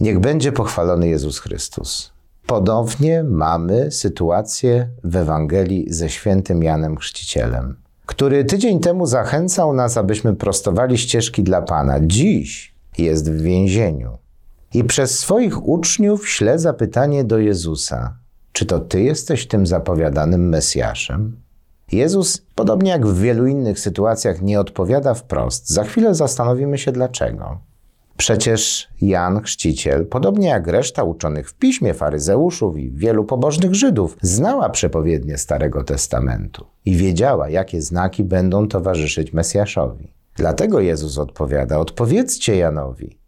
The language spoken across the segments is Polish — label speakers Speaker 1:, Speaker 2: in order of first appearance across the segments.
Speaker 1: Niech będzie pochwalony Jezus Chrystus. Podobnie mamy sytuację w Ewangelii ze świętym Janem Chrzcicielem, który tydzień temu zachęcał nas, abyśmy prostowali ścieżki dla Pana. Dziś jest w więzieniu. I przez swoich uczniów śle zapytanie do Jezusa: Czy to Ty jesteś tym zapowiadanym Mesjaszem? Jezus, podobnie jak w wielu innych sytuacjach, nie odpowiada wprost. Za chwilę zastanowimy się dlaczego. Przecież Jan Chrzciciel, podobnie jak reszta uczonych w piśmie faryzeuszów i wielu pobożnych Żydów, znała przepowiednie Starego Testamentu i wiedziała, jakie znaki będą towarzyszyć Mesjaszowi. Dlatego Jezus odpowiada: Odpowiedzcie Janowi.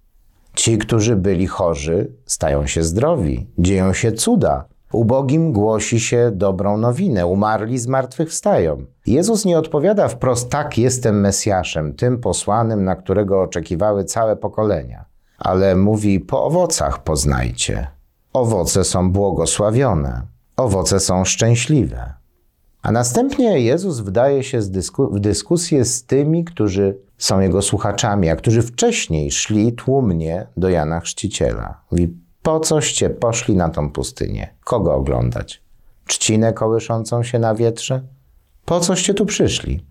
Speaker 1: Ci, którzy byli chorzy, stają się zdrowi, dzieją się cuda, Ubogim głosi się dobrą nowinę, umarli zmartwychwstają. Jezus nie odpowiada wprost, tak jestem Mesjaszem, tym posłanym, na którego oczekiwały całe pokolenia, ale mówi, po owocach poznajcie. Owoce są błogosławione, owoce są szczęśliwe. A następnie Jezus wdaje się dysku w dyskusję z tymi, którzy są jego słuchaczami, a którzy wcześniej szli tłumnie do Jana Chrzciciela. Mówi, po coście poszli na tą pustynię? Kogo oglądać? Trzcinę kołyszącą się na wietrze? Po coście tu przyszli?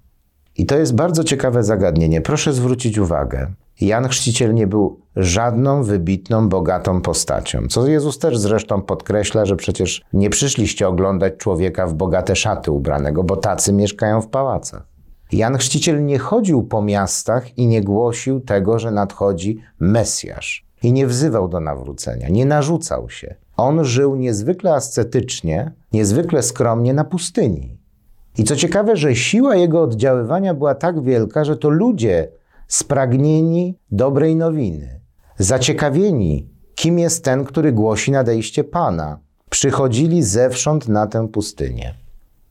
Speaker 1: I to jest bardzo ciekawe zagadnienie. Proszę zwrócić uwagę. Jan Chrzciciel nie był żadną wybitną, bogatą postacią. Co Jezus też zresztą podkreśla, że przecież nie przyszliście oglądać człowieka w bogate szaty ubranego, bo tacy mieszkają w pałacach. Jan Chrzciciel nie chodził po miastach i nie głosił tego, że nadchodzi Mesjasz i nie wzywał do nawrócenia, nie narzucał się. On żył niezwykle ascetycznie, niezwykle skromnie na pustyni. I co ciekawe, że siła jego oddziaływania była tak wielka, że to ludzie spragnieni dobrej nowiny, zaciekawieni, kim jest ten, który głosi nadejście Pana, przychodzili zewsząd na tę pustynię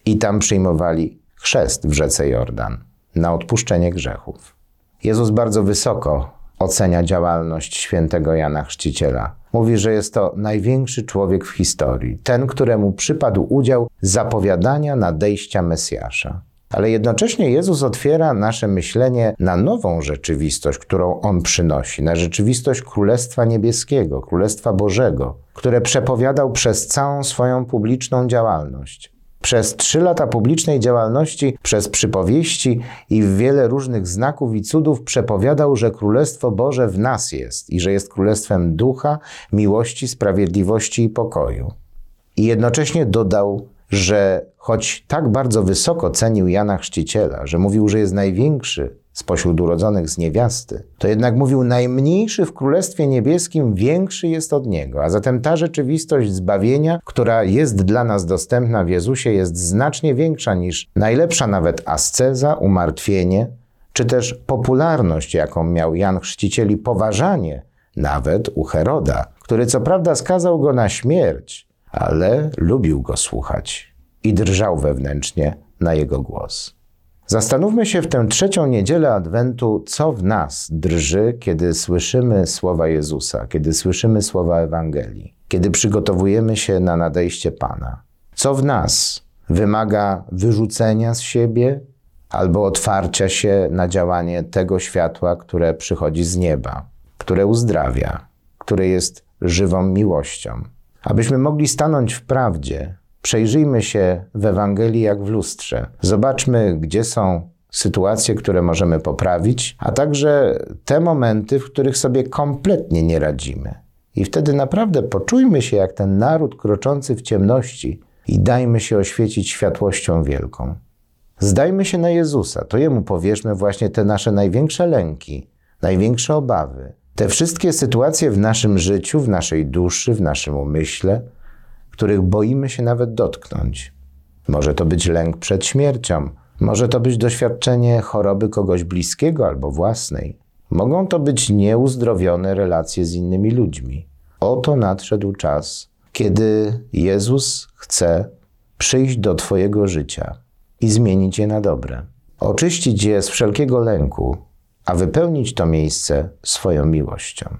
Speaker 1: i tam przyjmowali chrzest w rzece Jordan na odpuszczenie grzechów. Jezus bardzo wysoko ocenia działalność świętego Jana Chrzciciela. Mówi, że jest to największy człowiek w historii, ten, któremu przypadł udział zapowiadania nadejścia Mesjasza. Ale jednocześnie Jezus otwiera nasze myślenie na nową rzeczywistość, którą On przynosi, na rzeczywistość Królestwa Niebieskiego, Królestwa Bożego, które przepowiadał przez całą swoją publiczną działalność. Przez trzy lata publicznej działalności, przez przypowieści i wiele różnych znaków i cudów przepowiadał, że Królestwo Boże w nas jest i że jest królestwem ducha, miłości, sprawiedliwości i pokoju. I jednocześnie dodał, że choć tak bardzo wysoko cenił Jana Chrzciciela, że mówił, że jest największy spośród urodzonych z niewiasty, to jednak mówił, najmniejszy w Królestwie Niebieskim większy jest od Niego. A zatem ta rzeczywistość zbawienia, która jest dla nas dostępna w Jezusie, jest znacznie większa niż najlepsza nawet asceza, umartwienie, czy też popularność, jaką miał Jan Chrzciciel i poważanie nawet u Heroda, który co prawda skazał go na śmierć, ale lubił go słuchać i drżał wewnętrznie na jego głos. Zastanówmy się w tę trzecią niedzielę Adwentu, co w nas drży, kiedy słyszymy słowa Jezusa, kiedy słyszymy słowa Ewangelii, kiedy przygotowujemy się na nadejście Pana. Co w nas wymaga wyrzucenia z siebie albo otwarcia się na działanie tego światła, które przychodzi z nieba, które uzdrawia, które jest żywą miłością. Abyśmy mogli stanąć w prawdzie, Przejrzyjmy się w Ewangelii jak w lustrze. Zobaczmy, gdzie są sytuacje, które możemy poprawić, a także te momenty, w których sobie kompletnie nie radzimy. I wtedy naprawdę poczujmy się jak ten naród kroczący w ciemności i dajmy się oświecić światłością wielką. Zdajmy się na Jezusa, to Jemu powierzmy właśnie te nasze największe lęki, największe obawy, te wszystkie sytuacje w naszym życiu, w naszej duszy, w naszym umyśle, których boimy się nawet dotknąć. Może to być lęk przed śmiercią, może to być doświadczenie choroby kogoś bliskiego albo własnej. Mogą to być nieuzdrowione relacje z innymi ludźmi. Oto nadszedł czas, kiedy Jezus chce przyjść do Twojego życia i zmienić je na dobre. Oczyścić je z wszelkiego lęku, a wypełnić to miejsce swoją miłością.